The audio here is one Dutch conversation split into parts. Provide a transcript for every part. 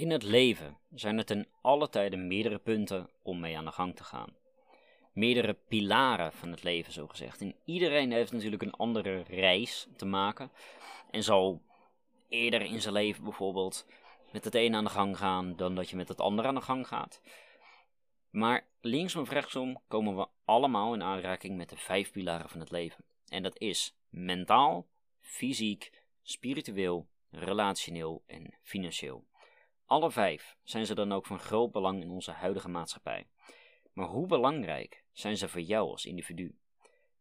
In het leven zijn er ten alle tijde meerdere punten om mee aan de gang te gaan. Meerdere pilaren van het leven, zo gezegd. En iedereen heeft natuurlijk een andere reis te maken. En zal eerder in zijn leven bijvoorbeeld met het een aan de gang gaan dan dat je met het andere aan de gang gaat. Maar linksom of rechtsom komen we allemaal in aanraking met de vijf pilaren van het leven. En dat is mentaal, fysiek, spiritueel, relationeel en financieel. Alle vijf zijn ze dan ook van groot belang in onze huidige maatschappij. Maar hoe belangrijk zijn ze voor jou als individu?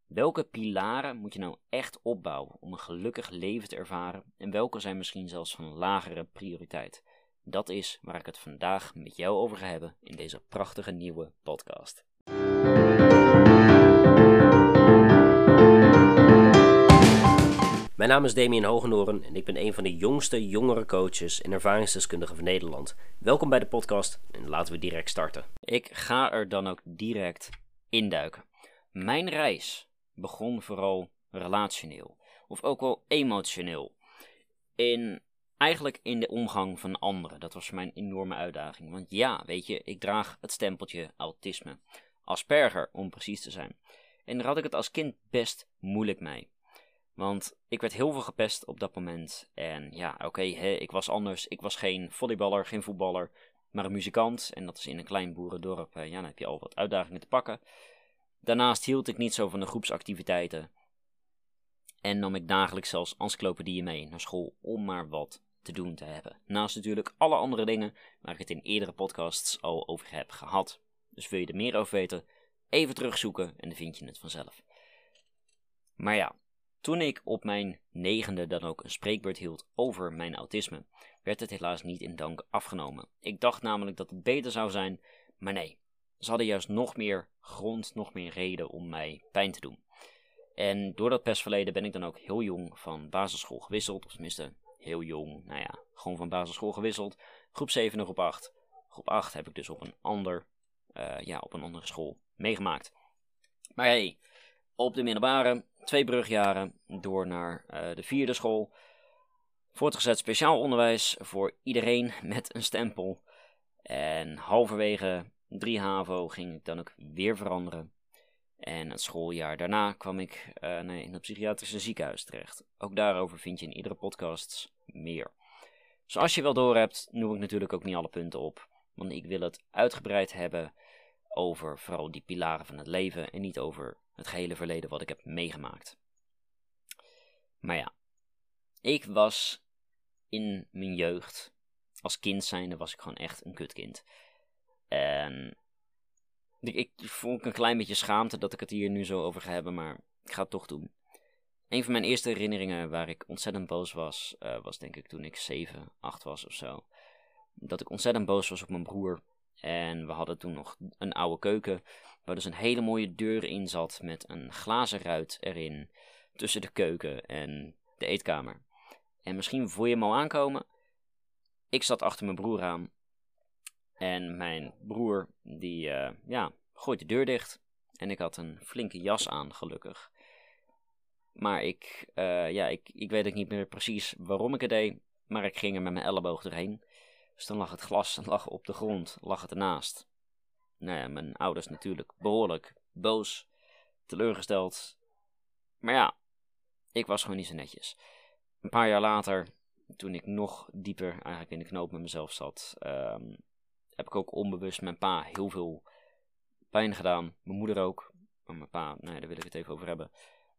Welke pilaren moet je nou echt opbouwen om een gelukkig leven te ervaren en welke zijn misschien zelfs van lagere prioriteit? Dat is waar ik het vandaag met jou over ga hebben in deze prachtige nieuwe podcast. Mijn naam is Damien Hogenoren en ik ben een van de jongste jongere coaches en ervaringsdeskundigen van Nederland. Welkom bij de podcast en laten we direct starten. Ik ga er dan ook direct induiken. Mijn reis begon vooral relationeel, of ook wel emotioneel. In, eigenlijk in de omgang van anderen. Dat was mijn enorme uitdaging. Want ja, weet je, ik draag het stempeltje autisme. Asperger, om precies te zijn. En daar had ik het als kind best moeilijk mee. Want ik werd heel veel gepest op dat moment. En ja, oké, ik was anders. Ik was geen volleyballer, geen voetballer, maar een muzikant. En dat is in een klein boerendorp. Ja, dan heb je al wat uitdagingen te pakken. Daarnaast hield ik niet zo van de groepsactiviteiten. En nam ik dagelijks zelfs encyclopedieën mee naar school om maar wat te doen te hebben. Naast natuurlijk alle andere dingen waar ik het in eerdere podcasts al over heb gehad. Dus wil je er meer over weten, even terugzoeken en dan vind je het vanzelf. Maar ja, toen ik op mijn negende dan ook een spreekbeurt hield over mijn autisme, werd het helaas niet in dank afgenomen. Ik dacht namelijk dat het beter zou zijn, maar nee. Ze hadden juist nog meer grond, nog meer reden om mij pijn te doen. En door dat pestverleden ben ik dan ook heel jong van basisschool gewisseld, of tenminste heel jong, nou ja, gewoon van basisschool gewisseld. Groep 7 nog op 8. Groep 8 heb ik dus op een ander, uh, ja, op een andere school meegemaakt. Maar hey, op de middelbare twee brugjaren door naar uh, de vierde school. Voortgezet speciaal onderwijs voor iedereen met een stempel. En halverwege 3 HAVO ging ik dan ook weer veranderen. En het schooljaar daarna kwam ik uh, nee, in het psychiatrische ziekenhuis terecht. Ook daarover vind je in iedere podcast meer. Zoals je wel doorhebt, noem ik natuurlijk ook niet alle punten op. Want ik wil het uitgebreid hebben over vooral die pilaren van het leven en niet over het gehele verleden wat ik heb meegemaakt. Maar ja, ik was in mijn jeugd, als kind zijnde, was ik gewoon echt een kutkind. En ik, ik voel een klein beetje schaamte dat ik het hier nu zo over ga hebben, maar ik ga het toch doen. Een van mijn eerste herinneringen waar ik ontzettend boos was, uh, was denk ik toen ik 7, 8 was of zo. Dat ik ontzettend boos was op mijn broer. En we hadden toen nog een oude keuken waar dus een hele mooie deur in zat met een glazen ruit erin tussen de keuken en de eetkamer. En misschien voel je hem al aankomen. Ik zat achter mijn broer aan en mijn broer die uh, ja, gooit de deur dicht en ik had een flinke jas aan gelukkig. Maar ik, uh, ja, ik, ik weet ook niet meer precies waarom ik het deed, maar ik ging er met mijn elleboog doorheen. Dus dan lag het glas lag op de grond, lag het ernaast. Nou mijn ouders natuurlijk behoorlijk boos, teleurgesteld. Maar ja, ik was gewoon niet zo netjes. Een paar jaar later, toen ik nog dieper eigenlijk in de knoop met mezelf zat, um, heb ik ook onbewust mijn pa heel veel pijn gedaan. Mijn moeder ook. Maar mijn pa, nee, daar wil ik het even over hebben.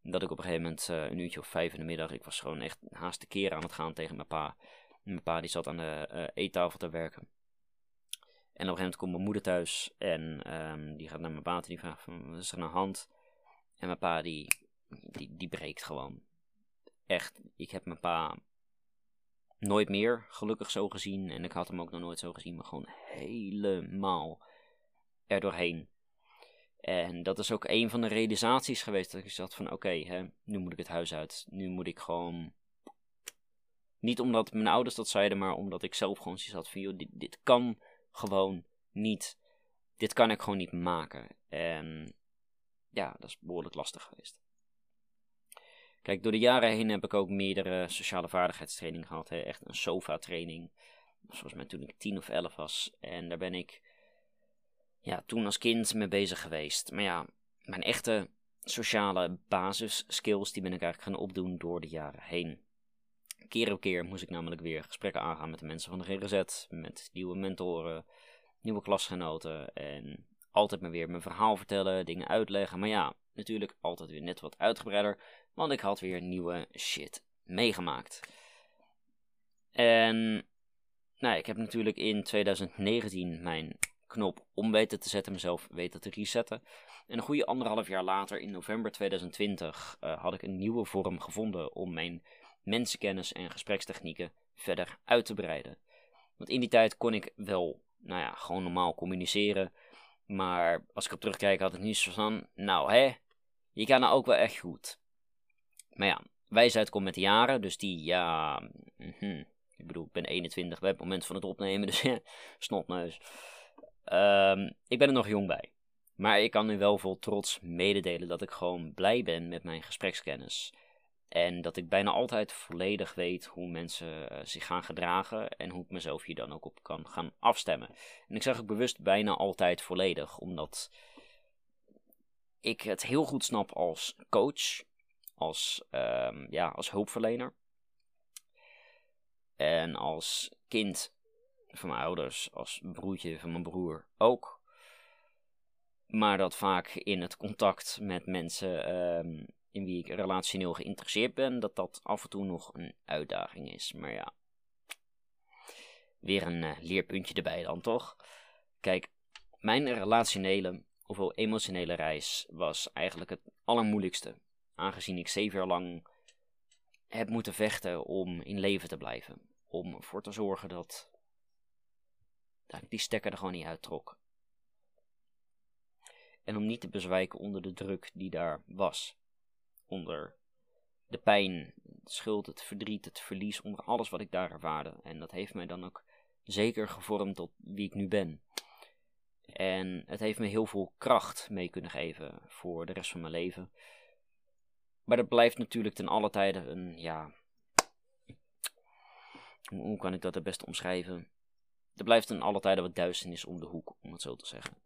Dat ik op een gegeven moment uh, een uurtje of vijf in de middag, ik was gewoon echt haast de keer aan het gaan tegen mijn pa. Mijn pa die zat aan de uh, eettafel te werken. En op een gegeven moment komt mijn moeder thuis en um, die gaat naar mijn pa en die vraagt van, wat is er aan de hand? En mijn pa die, die, die breekt gewoon. Echt, ik heb mijn pa nooit meer gelukkig zo gezien. En ik had hem ook nog nooit zo gezien, maar gewoon helemaal er doorheen. En dat is ook een van de realisaties geweest dat ik zat van oké, nu moet ik het huis uit. Nu moet ik gewoon niet omdat mijn ouders dat zeiden, maar omdat ik zelf gewoon zoiets had van, joh, dit, dit kan gewoon niet. Dit kan ik gewoon niet maken. En ja, dat is behoorlijk lastig geweest. Kijk, door de jaren heen heb ik ook meerdere sociale vaardigheidstraining gehad. Hè? Echt een SOFA-training. Volgens mij toen ik 10 of 11 was. En daar ben ik ja, toen als kind mee bezig geweest. Maar ja, mijn echte sociale basisskills, die ben ik eigenlijk gaan opdoen door de jaren heen. Keer op keer moest ik namelijk weer gesprekken aangaan met de mensen van de GRZ, met nieuwe mentoren, nieuwe klasgenoten en altijd maar weer mijn verhaal vertellen, dingen uitleggen. Maar ja, natuurlijk altijd weer net wat uitgebreider, want ik had weer nieuwe shit meegemaakt. En nou, ik heb natuurlijk in 2019 mijn knop om weten te zetten, mezelf weten te resetten. En een goede anderhalf jaar later, in november 2020, uh, had ik een nieuwe vorm gevonden om mijn mensenkennis en gesprekstechnieken verder uit te breiden. Want in die tijd kon ik wel, nou ja, gewoon normaal communiceren. Maar als ik op terugkijk, had ik niet zo van, nou hè, je kan nou ook wel echt goed. Maar ja, wijsheid komt met de jaren, dus die, ja, mm ik bedoel, ik ben 21 bij het moment van het opnemen, dus ja, snotneus. Um, ik ben er nog jong bij. Maar ik kan nu wel vol trots mededelen dat ik gewoon blij ben met mijn gesprekskennis. En dat ik bijna altijd volledig weet hoe mensen uh, zich gaan gedragen en hoe ik mezelf hier dan ook op kan gaan afstemmen. En ik zeg ook bewust bijna altijd volledig, omdat ik het heel goed snap als coach, als, um, ja, als hulpverlener. En als kind van mijn ouders, als broertje van mijn broer ook. Maar dat vaak in het contact met mensen um, in wie ik relationeel geïnteresseerd ben, dat dat af en toe nog een uitdaging is. Maar ja, weer een uh, leerpuntje erbij dan toch? Kijk, mijn relationele ofwel emotionele reis was eigenlijk het allermoeilijkste. Aangezien ik zeven jaar lang heb moeten vechten om in leven te blijven. Om ervoor te zorgen dat, dat ik die stekker er gewoon niet uittrok. En om niet te bezwijken onder de druk die daar was. Onder de pijn, de schuld, het verdriet, het verlies, onder alles wat ik daar ervaarde. En dat heeft mij dan ook zeker gevormd tot wie ik nu ben. En het heeft me heel veel kracht mee kunnen geven voor de rest van mijn leven. Maar dat blijft natuurlijk ten alle tijde een, ja. Hoe kan ik dat het beste omschrijven? Er blijft ten alle tijde wat duisternis om de hoek, om het zo te zeggen.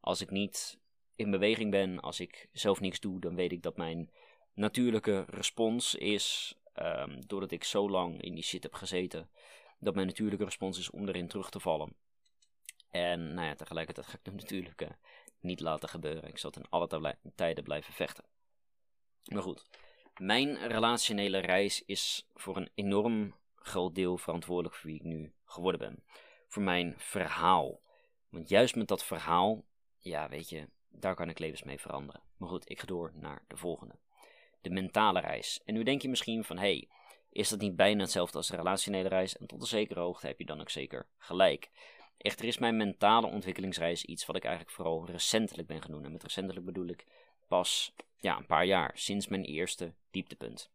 Als ik niet in beweging ben, als ik zelf niks doe, dan weet ik dat mijn natuurlijke respons is, um, doordat ik zo lang in die shit heb gezeten, dat mijn natuurlijke respons is om erin terug te vallen. En nou ja, tegelijkertijd ga ik hem natuurlijk uh, niet laten gebeuren. Ik zal in alle tijden blijven vechten. Maar goed, mijn relationele reis is voor een enorm groot deel verantwoordelijk voor wie ik nu geworden ben. Voor mijn verhaal. Want juist met dat verhaal, ja weet je, daar kan ik levens mee veranderen. Maar goed, ik ga door naar de volgende. De mentale reis. En nu denk je misschien van, hé, hey, is dat niet bijna hetzelfde als de relationele reis? En tot een zekere hoogte heb je dan ook zeker gelijk. Echter is mijn mentale ontwikkelingsreis iets wat ik eigenlijk vooral recentelijk ben genoemd. En met recentelijk bedoel ik pas ja, een paar jaar, sinds mijn eerste dieptepunt.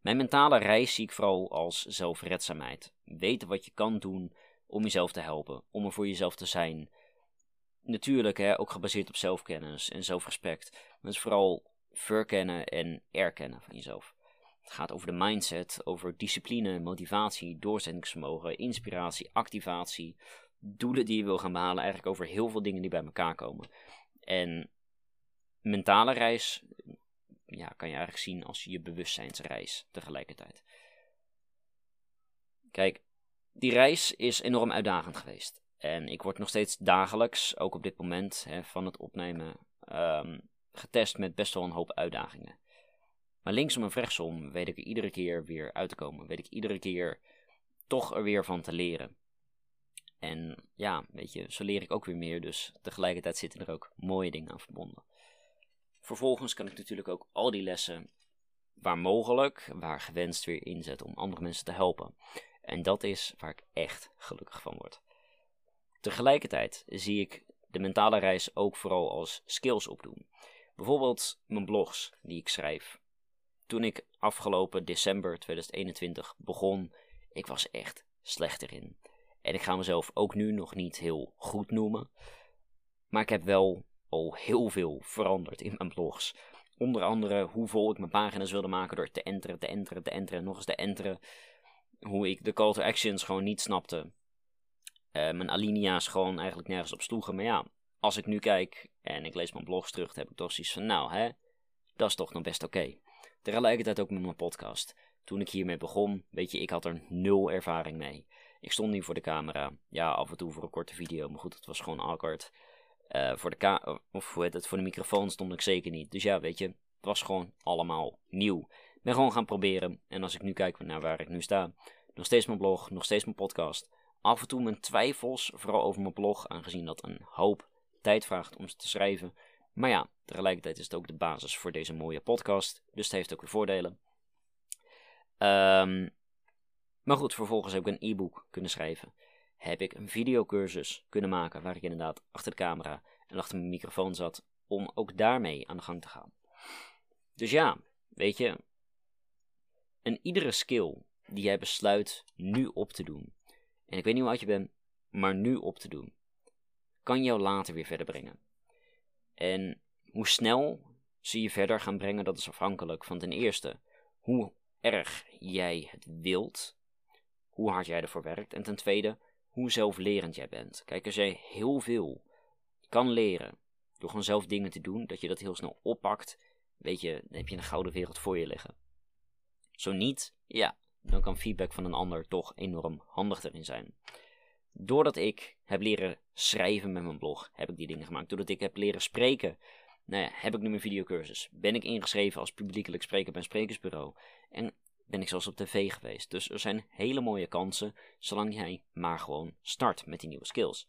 Mijn mentale reis zie ik vooral als zelfredzaamheid. Weten wat je kan doen om jezelf te helpen, om er voor jezelf te zijn. Natuurlijk hè, ook gebaseerd op zelfkennis en zelfrespect. Maar het is vooral verkennen en erkennen van jezelf. Het gaat over de mindset, over discipline, motivatie, doorzettingsvermogen, inspiratie, activatie, doelen die je wil gaan behalen. Eigenlijk over heel veel dingen die bij elkaar komen. En mentale reis ja, kan je eigenlijk zien als je bewustzijnsreis tegelijkertijd. Kijk, die reis is enorm uitdagend geweest. En ik word nog steeds dagelijks, ook op dit moment hè, van het opnemen, um, getest met best wel een hoop uitdagingen. Maar linksom of rechtsom weet ik er iedere keer weer uit te komen. Weet ik iedere keer toch er weer van te leren. En ja, weet je, zo leer ik ook weer meer. Dus tegelijkertijd zitten er ook mooie dingen aan verbonden. Vervolgens kan ik natuurlijk ook al die lessen, waar mogelijk, waar gewenst, weer inzetten om andere mensen te helpen. En dat is waar ik echt gelukkig van word. Tegelijkertijd zie ik de mentale reis ook vooral als skills opdoen. Bijvoorbeeld mijn blogs die ik schrijf, toen ik afgelopen december 2021 begon, ik was echt slecht erin. En ik ga mezelf ook nu nog niet heel goed noemen. Maar ik heb wel al heel veel veranderd in mijn blogs. Onder andere hoe vol ik mijn pagina's wilde maken door te enteren, te enteren, te enteren, nog eens te enteren. hoe ik de call to actions gewoon niet snapte. Eh, mijn alinea's gewoon eigenlijk nergens op sloegen. Maar ja, als ik nu kijk en ik lees mijn blogs terug, heb ik toch zoiets van, nou hè, dat is toch nog best oké. Tegelijkertijd ook met mijn podcast. Toen ik hiermee begon, weet je, ik had er nul ervaring mee. Ik stond niet voor de camera. Ja, af en toe voor een korte video, maar goed, het was gewoon awkward. Uh, voor, de of het, voor de microfoon stond ik zeker niet. Dus ja, weet je, het was gewoon allemaal nieuw. Ik ben gewoon gaan proberen. En als ik nu kijk naar waar ik nu sta, nog steeds mijn blog, nog steeds mijn podcast. Af en toe mijn twijfels, vooral over mijn blog, aangezien dat een hoop tijd vraagt om ze te schrijven. Maar ja, tegelijkertijd is het ook de basis voor deze mooie podcast. Dus het heeft ook weer voordelen. Um, maar goed, vervolgens heb ik een e-book kunnen schrijven. Heb ik een videocursus kunnen maken waar ik inderdaad achter de camera en achter mijn microfoon zat om ook daarmee aan de gang te gaan. Dus ja, weet je, en iedere skill die jij besluit nu op te doen, en ik weet niet hoe oud je bent, maar nu op te doen, kan jou later weer verder brengen. En hoe snel ze je verder gaan brengen, dat is afhankelijk van ten eerste hoe erg jij het wilt, hoe hard jij ervoor werkt, en ten tweede hoe zelflerend jij bent. Kijk, als jij heel veel kan leren door gewoon zelf dingen te doen, dat je dat heel snel oppakt, weet je, dan heb je een gouden wereld voor je liggen. Zo niet, ja, dan kan feedback van een ander toch enorm handig erin zijn. Doordat ik heb leren schrijven met mijn blog, heb ik die dingen gemaakt. Doordat ik heb leren spreken, nou ja, heb ik nu mijn videocursus. Ben ik ingeschreven als publiekelijk spreker bij een sprekersbureau. En ben ik zelfs op tv geweest. Dus er zijn hele mooie kansen, zolang jij maar gewoon start met die nieuwe skills.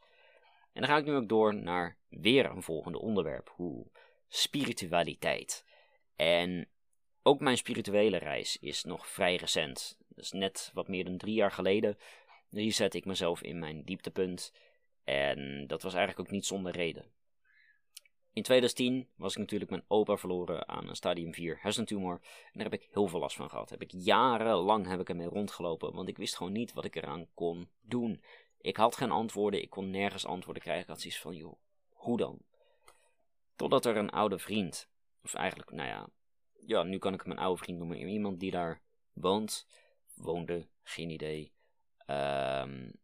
En dan ga ik nu ook door naar weer een volgende onderwerp. Hoe spiritualiteit. En ook mijn spirituele reis is nog vrij recent. Dus net wat meer dan drie jaar geleden reset ik mezelf in mijn dieptepunt. En dat was eigenlijk ook niet zonder reden. In 2010 was ik natuurlijk mijn opa verloren aan een stadium 4 hersentumor. En daar heb ik heel veel last van gehad. Heb ik jarenlang heb ik ermee rondgelopen, want ik wist gewoon niet wat ik eraan kon doen. Ik had geen antwoorden, ik kon nergens antwoorden krijgen. Ik had zoiets van, joh, hoe dan? Totdat er een oude vriend, of eigenlijk, nou ja, ja, nu kan ik hem een oude vriend noemen. Iemand die daar woont, woonde, geen idee. Um,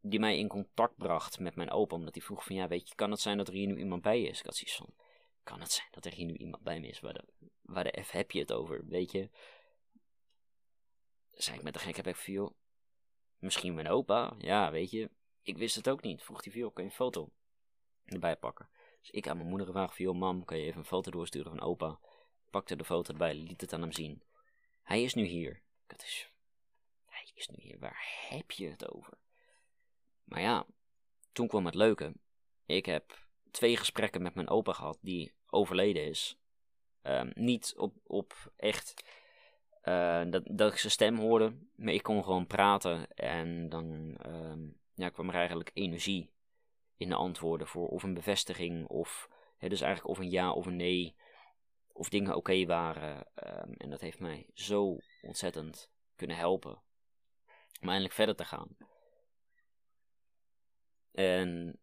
die mij in contact bracht met mijn opa. Omdat hij vroeg van, ja, weet je, kan het zijn dat er hier nu iemand bij is? Ik had zoiets van, kan het zijn dat er hier nu iemand bij me is? Waar de, waar de F heb je het over, weet je? Zei ik met de gek heb ik joh, misschien mijn opa? Ja, weet je, ik wist het ook niet. Vroeg hij joh, kan je een foto erbij pakken? Dus ik aan mijn moeder gevraagd van, mam, kan je even een foto doorsturen van opa? Pakte de foto erbij, liet het aan hem zien. Hij is nu hier. Ik had nu hier, waar heb je het over? Maar ja, toen kwam het leuke. Ik heb twee gesprekken met mijn opa gehad die overleden is. Um, niet op, op echt uh, dat, dat ik zijn stem hoorde, maar ik kon gewoon praten en dan um, ja, kwam er eigenlijk energie in de antwoorden voor of een bevestiging of hè, dus eigenlijk of een ja of een nee of dingen oké waren. Um, en dat heeft mij zo ontzettend kunnen helpen om eindelijk verder te gaan. En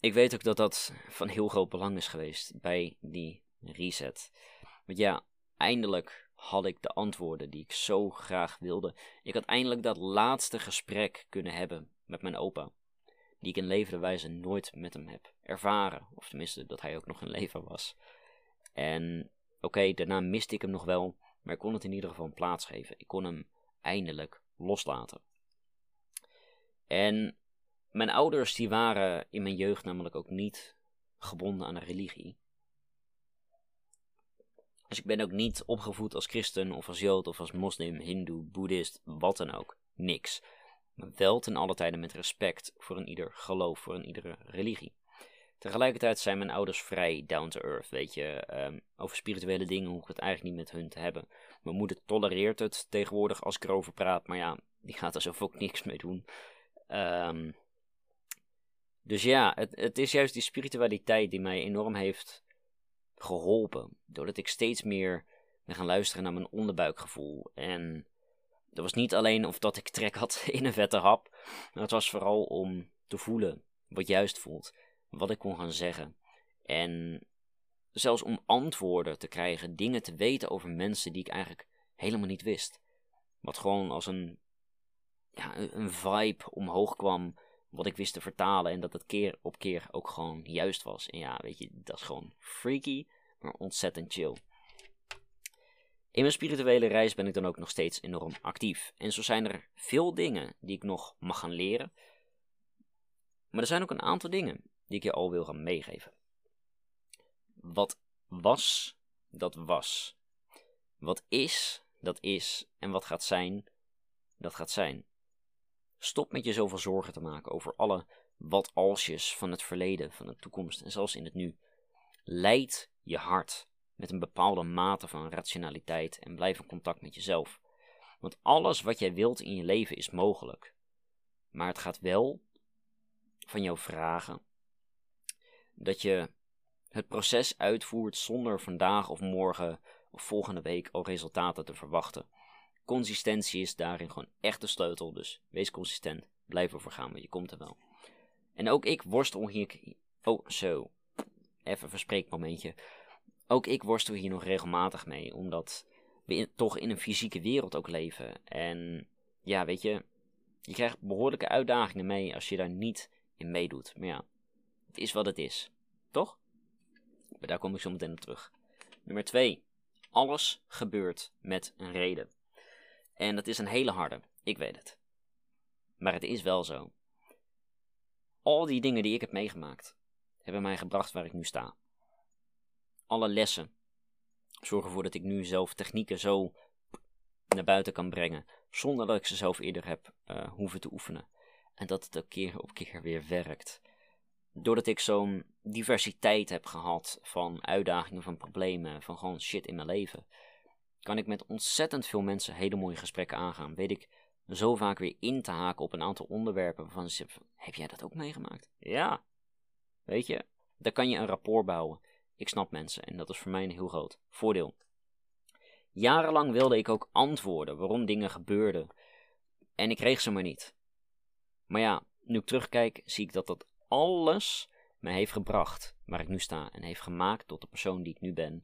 ik weet ook dat dat van heel groot belang is geweest bij die reset. Want ja, eindelijk had ik de antwoorden die ik zo graag wilde. Ik had eindelijk dat laatste gesprek kunnen hebben met mijn opa. Die ik in levende wijze nooit met hem heb ervaren. Of tenminste, dat hij ook nog in leven was. En oké, daarna miste ik hem nog wel. Maar ik kon het in ieder geval een plaats geven. Ik kon hem eindelijk loslaten. En mijn ouders die waren in mijn jeugd namelijk ook niet gebonden aan een religie. Dus ik ben ook niet opgevoed als christen of als jood of als moslim, hindoe, boeddhist, wat dan ook. Niks. Maar wel ten alle tijde met respect voor een ieder geloof, voor een iedere religie. Tegelijkertijd zijn mijn ouders vrij down to earth, weet je. Um, over spirituele dingen hoef ik het eigenlijk niet met hun te hebben. Mijn moeder tolereert het tegenwoordig als ik erover praat, maar ja, die gaat er zelf ook niks mee doen. Um, dus ja, het, het is juist die spiritualiteit die mij enorm heeft geholpen. Doordat ik steeds meer ben gaan luisteren naar mijn onderbuikgevoel. En dat was niet alleen of dat ik trek had in een vette hap. Maar het was vooral om te voelen wat juist voelt. Wat ik kon gaan zeggen. En zelfs om antwoorden te krijgen. Dingen te weten over mensen die ik eigenlijk helemaal niet wist. Wat gewoon als een ja, een vibe omhoog kwam. Wat ik wist te vertalen. En dat het keer op keer ook gewoon juist was. En ja, weet je, dat is gewoon freaky. Maar ontzettend chill. In mijn spirituele reis ben ik dan ook nog steeds enorm actief. En zo zijn er veel dingen die ik nog mag gaan leren. Maar er zijn ook een aantal dingen die ik je al wil gaan meegeven. Wat was, dat was. Wat is, dat is. En wat gaat zijn, dat gaat zijn. Stop met je zoveel zorgen te maken over alle wat-alsjes van het verleden, van de toekomst en zelfs in het nu. Leid je hart met een bepaalde mate van rationaliteit en blijf in contact met jezelf. Want alles wat jij wilt in je leven is mogelijk. Maar het gaat wel van jou vragen dat je het proces uitvoert zonder vandaag of morgen of volgende week al resultaten te verwachten. Consistentie is daarin gewoon echt de sleutel, dus wees consistent, blijf ervoor gaan, want je komt er wel. En ook ik worstel hier. Oh, zo. Even verspreekmomentje. Ook ik worstel hier nog regelmatig mee, omdat we toch in een fysieke wereld ook leven. En ja, weet je, je krijgt behoorlijke uitdagingen mee als je daar niet in meedoet. Maar ja, het is wat het is. Toch? Daar kom ik zo meteen op terug. Nummer 2. Alles gebeurt met een reden. En dat is een hele harde, ik weet het. Maar het is wel zo. Al die dingen die ik heb meegemaakt, hebben mij gebracht waar ik nu sta. Alle lessen zorgen ervoor dat ik nu zelf technieken zo naar buiten kan brengen, zonder dat ik ze zelf eerder heb uh, hoeven te oefenen. En dat het ook keer op keer weer werkt. Doordat ik zo'n diversiteit heb gehad van uitdagingen, van problemen, van gewoon shit in mijn leven, kan ik met ontzettend veel mensen hele mooie gesprekken aangaan. Weet ik zo vaak weer in te haken op een aantal onderwerpen waarvan heb jij dat ook meegemaakt? Ja. Weet je, daar kan je een rapport bouwen. Ik snap mensen en dat is voor mij een heel groot voordeel. Jarenlang wilde ik ook antwoorden waarom dingen gebeurden en ik kreeg ze maar niet. Maar ja, nu ik terugkijk, zie ik dat dat alles mij heeft gebracht waar ik nu sta en heeft gemaakt tot de persoon die ik nu ben,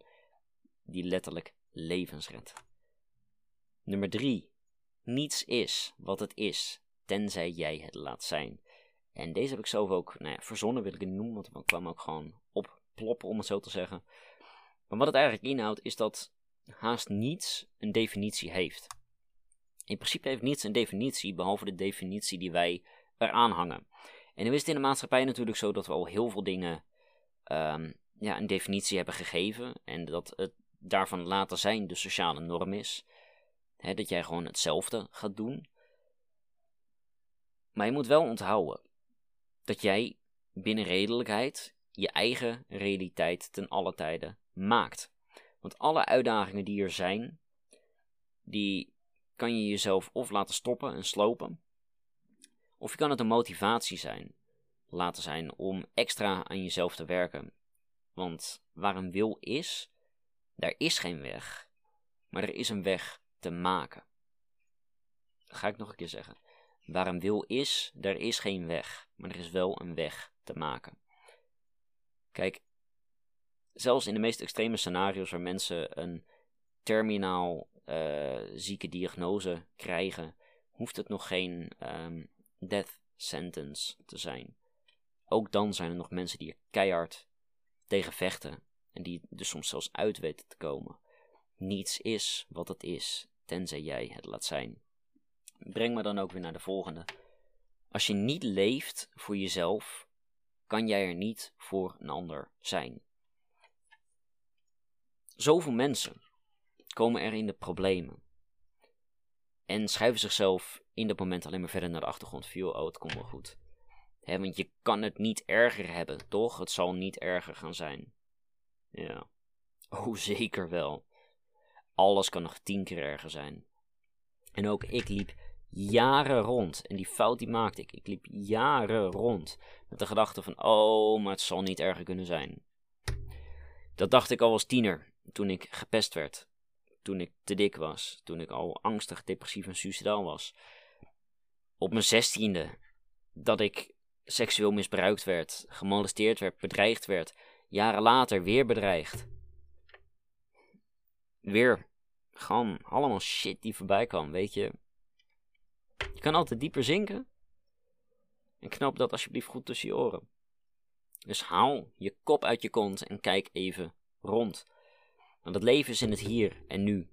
die letterlijk levens redt. Nummer 3. Niets is wat het is, tenzij jij het laat zijn. En deze heb ik zelf ook nou ja, verzonnen, wil ik het noemen, want het kwam ook gewoon opploppen, om het zo te zeggen. Maar wat het eigenlijk inhoudt, is dat haast niets een definitie heeft. In principe heeft niets een definitie, behalve de definitie die wij eraan hangen. En nu is het in de maatschappij natuurlijk zo dat we al heel veel dingen um, ja, een definitie hebben gegeven. En dat het daarvan laten zijn de sociale norm is. dat jij gewoon hetzelfde gaat doen. Maar je moet wel onthouden dat jij binnen redelijkheid je eigen realiteit ten alle tijden maakt. Want alle uitdagingen die er zijn, die kan je jezelf of laten stoppen en slopen, of je kan het een motivatie zijn, laten zijn om extra aan jezelf te werken. Want waar een wil is, daar is geen weg, maar er is een weg te maken. Dat ga ik nog een keer zeggen. Waar een wil is, daar is geen weg, maar er is wel een weg te maken. Kijk, zelfs in de meest extreme scenario's waar mensen een terminaal uh, zieke diagnose krijgen, hoeft het nog geen um, death sentence te zijn. Ook dan zijn er nog mensen die er keihard tegen vechten en die er soms zelfs uit weten te komen. Niets is wat het is, tenzij jij het laat zijn. Breng me dan ook weer naar de volgende. Als je niet leeft voor jezelf, kan jij er niet voor een ander zijn. Zoveel mensen komen er in de problemen en schuiven zichzelf in dat moment alleen maar verder naar de achtergrond. Viel, oh, het komt wel goed. want je kan het niet erger hebben, toch? Het zal niet erger gaan zijn. Ja. Oh, zeker wel. Alles kan nog tien keer erger zijn. En ook ik liep jaren rond. En die fout die maakte ik. Ik liep jaren rond. Met de gedachte van, oh, maar het zal niet erger kunnen zijn. Dat dacht ik al als tiener. Toen ik gepest werd. Toen ik te dik was. Toen ik al angstig, depressief en suicidaal was. Op mijn zestiende. Dat ik seksueel misbruikt werd. Gemolesteerd werd. Bedreigd werd Jaren later weer bedreigd. Weer gewoon allemaal shit die voorbij kwam, weet je. Je kan altijd dieper zinken. En knap dat alsjeblieft goed tussen je oren. Dus haal je kop uit je kont en kijk even rond. Want het leven is in het hier en nu.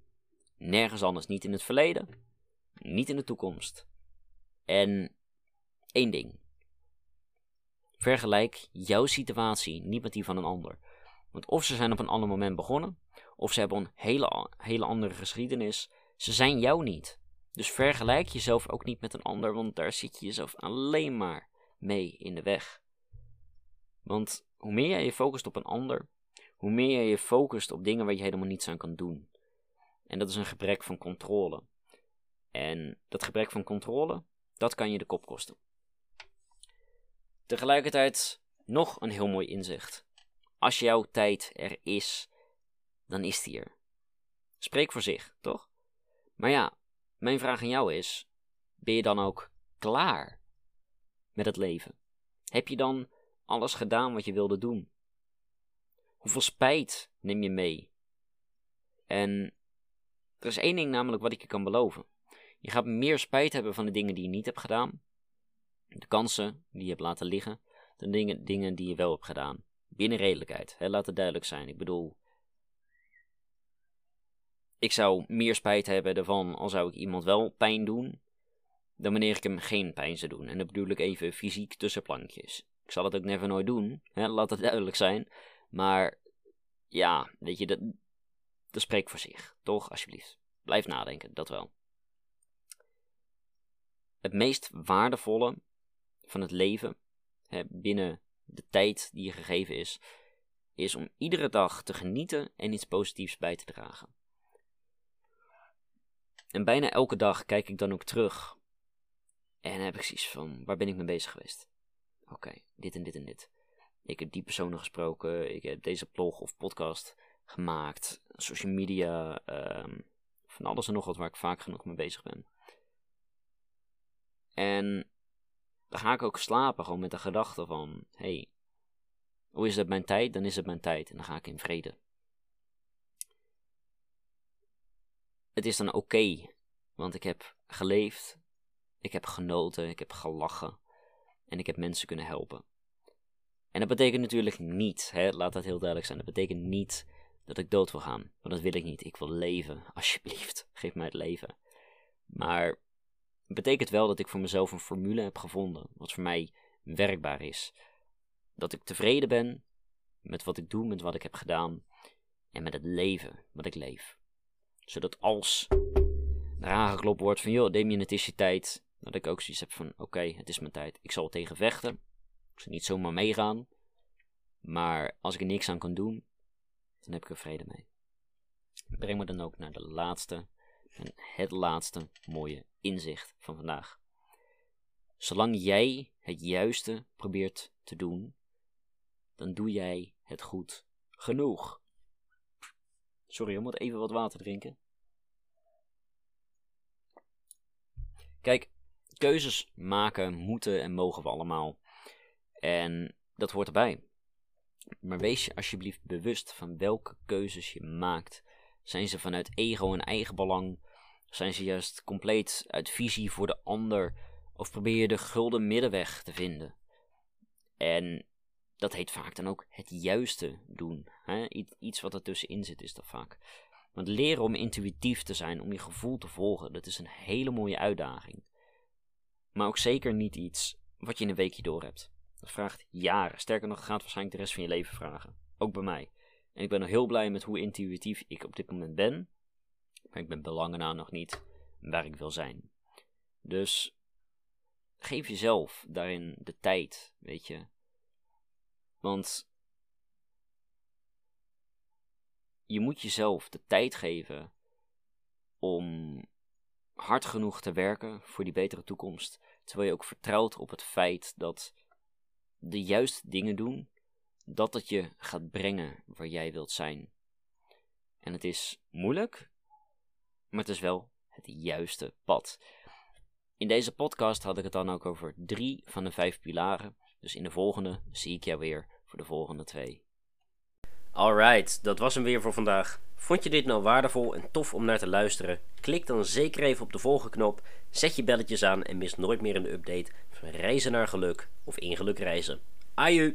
Nergens anders. Niet in het verleden, niet in de toekomst. En één ding. Vergelijk jouw situatie niet met die van een ander. Want of ze zijn op een ander moment begonnen, of ze hebben een hele, hele andere geschiedenis, ze zijn jou niet. Dus vergelijk jezelf ook niet met een ander, want daar zit je jezelf alleen maar mee in de weg. Want hoe meer jij je focust op een ander, hoe meer jij je focust op dingen waar je helemaal niets aan kan doen. En dat is een gebrek van controle. En dat gebrek van controle, dat kan je de kop kosten. Tegelijkertijd nog een heel mooi inzicht. Als jouw tijd er is, dan is die er. Spreek voor zich, toch? Maar ja, mijn vraag aan jou is: ben je dan ook klaar met het leven? Heb je dan alles gedaan wat je wilde doen? Hoeveel spijt neem je mee? En er is één ding namelijk wat ik je kan beloven. Je gaat meer spijt hebben van de dingen die je niet hebt gedaan, de kansen die je hebt laten liggen, dan dingen, dingen die je wel hebt gedaan. Binnen redelijkheid, hè, laat het duidelijk zijn. Ik bedoel, ik zou meer spijt hebben ervan al zou ik iemand wel pijn doen, dan wanneer ik hem geen pijn zou doen. En dat bedoel ik even fysiek tussen plankjes. Ik zal het ook never nooit doen, hè, laat het duidelijk zijn. Maar ja, weet je, dat, dat spreekt voor zich. Toch, alsjeblieft. Blijf nadenken, dat wel. Het meest waardevolle van het leven, hè, binnen de tijd die je gegeven is, is om iedere dag te genieten en iets positiefs bij te dragen. En bijna elke dag kijk ik dan ook terug. En heb ik zoiets van, waar ben ik mee bezig geweest? Oké, dit en dit en dit. Ik heb die personen gesproken, ik heb deze blog of podcast gemaakt, social media, um, van alles en nog wat waar ik vaak genoeg mee bezig ben. En dan ga ik ook slapen gewoon met de gedachte van, hey, hoe is het mijn tijd? Dan is het mijn tijd en dan ga ik in vrede. Het is dan oké, want ik heb geleefd, ik heb genoten, ik heb gelachen en ik heb mensen kunnen helpen. En dat betekent natuurlijk niet, hè, laat dat heel duidelijk zijn, dat betekent niet dat ik dood wil gaan. Want dat wil ik niet. Ik wil leven, alsjeblieft. Geef mij het leven. Maar het betekent wel dat ik voor mezelf een formule heb gevonden, wat voor mij werkbaar is. Dat ik tevreden ben met wat ik doe, met wat ik heb gedaan en met het leven wat ik leef. Zodat als er aangeklopt wordt van, joh, Damien, het is je tijd, dat ik ook zoiets heb van, oké, het is mijn tijd. Ik zal tegen vechten. Ik niet zomaar meegaan. Maar als ik er niks aan kan doen, dan heb ik er vrede mee. Breng me dan ook naar de laatste en het laatste mooie inzicht van vandaag. Zolang jij het juiste probeert te doen, dan doe jij het goed genoeg. Sorry, ik moet even wat water drinken. Kijk, keuzes maken moeten en mogen we allemaal. En dat hoort erbij. Maar wees je alsjeblieft bewust van welke keuzes je maakt. Zijn ze vanuit ego en eigen belang? Zijn ze juist compleet uit visie voor de ander? Of probeer je de gulden middenweg te vinden? En dat heet vaak dan ook het juiste doen. Hè? Iets wat ertussenin zit is dat vaak. Want leren om intuïtief te zijn, om je gevoel te volgen, dat is een hele mooie uitdaging. Maar ook zeker niet iets wat je in een weekje door hebt. Dat vraagt jaren. Sterker nog, gaat waarschijnlijk de rest van je leven vragen. Ook bij mij. En ik ben nog heel blij met hoe intuïtief ik op dit moment ben. Maar ik ben belangen na nog niet waar ik wil zijn. Dus geef jezelf daarin de tijd, weet je. Want je moet jezelf de tijd geven om hard genoeg te werken voor die betere toekomst. Terwijl je ook vertrouwt op het feit dat de juiste dingen doen, dat het je gaat brengen waar jij wilt zijn. En het is moeilijk, maar het is wel het juiste pad. In deze podcast had ik het dan ook over drie van de vijf pilaren. Dus in de volgende zie ik jou weer voor de volgende twee. Alright, dat was hem weer voor vandaag. Vond je dit nou waardevol en tof om naar te luisteren? Klik dan zeker even op de volgende knop, zet je belletjes aan en mis nooit meer een update van reizen naar geluk of in geluk reizen. Aju!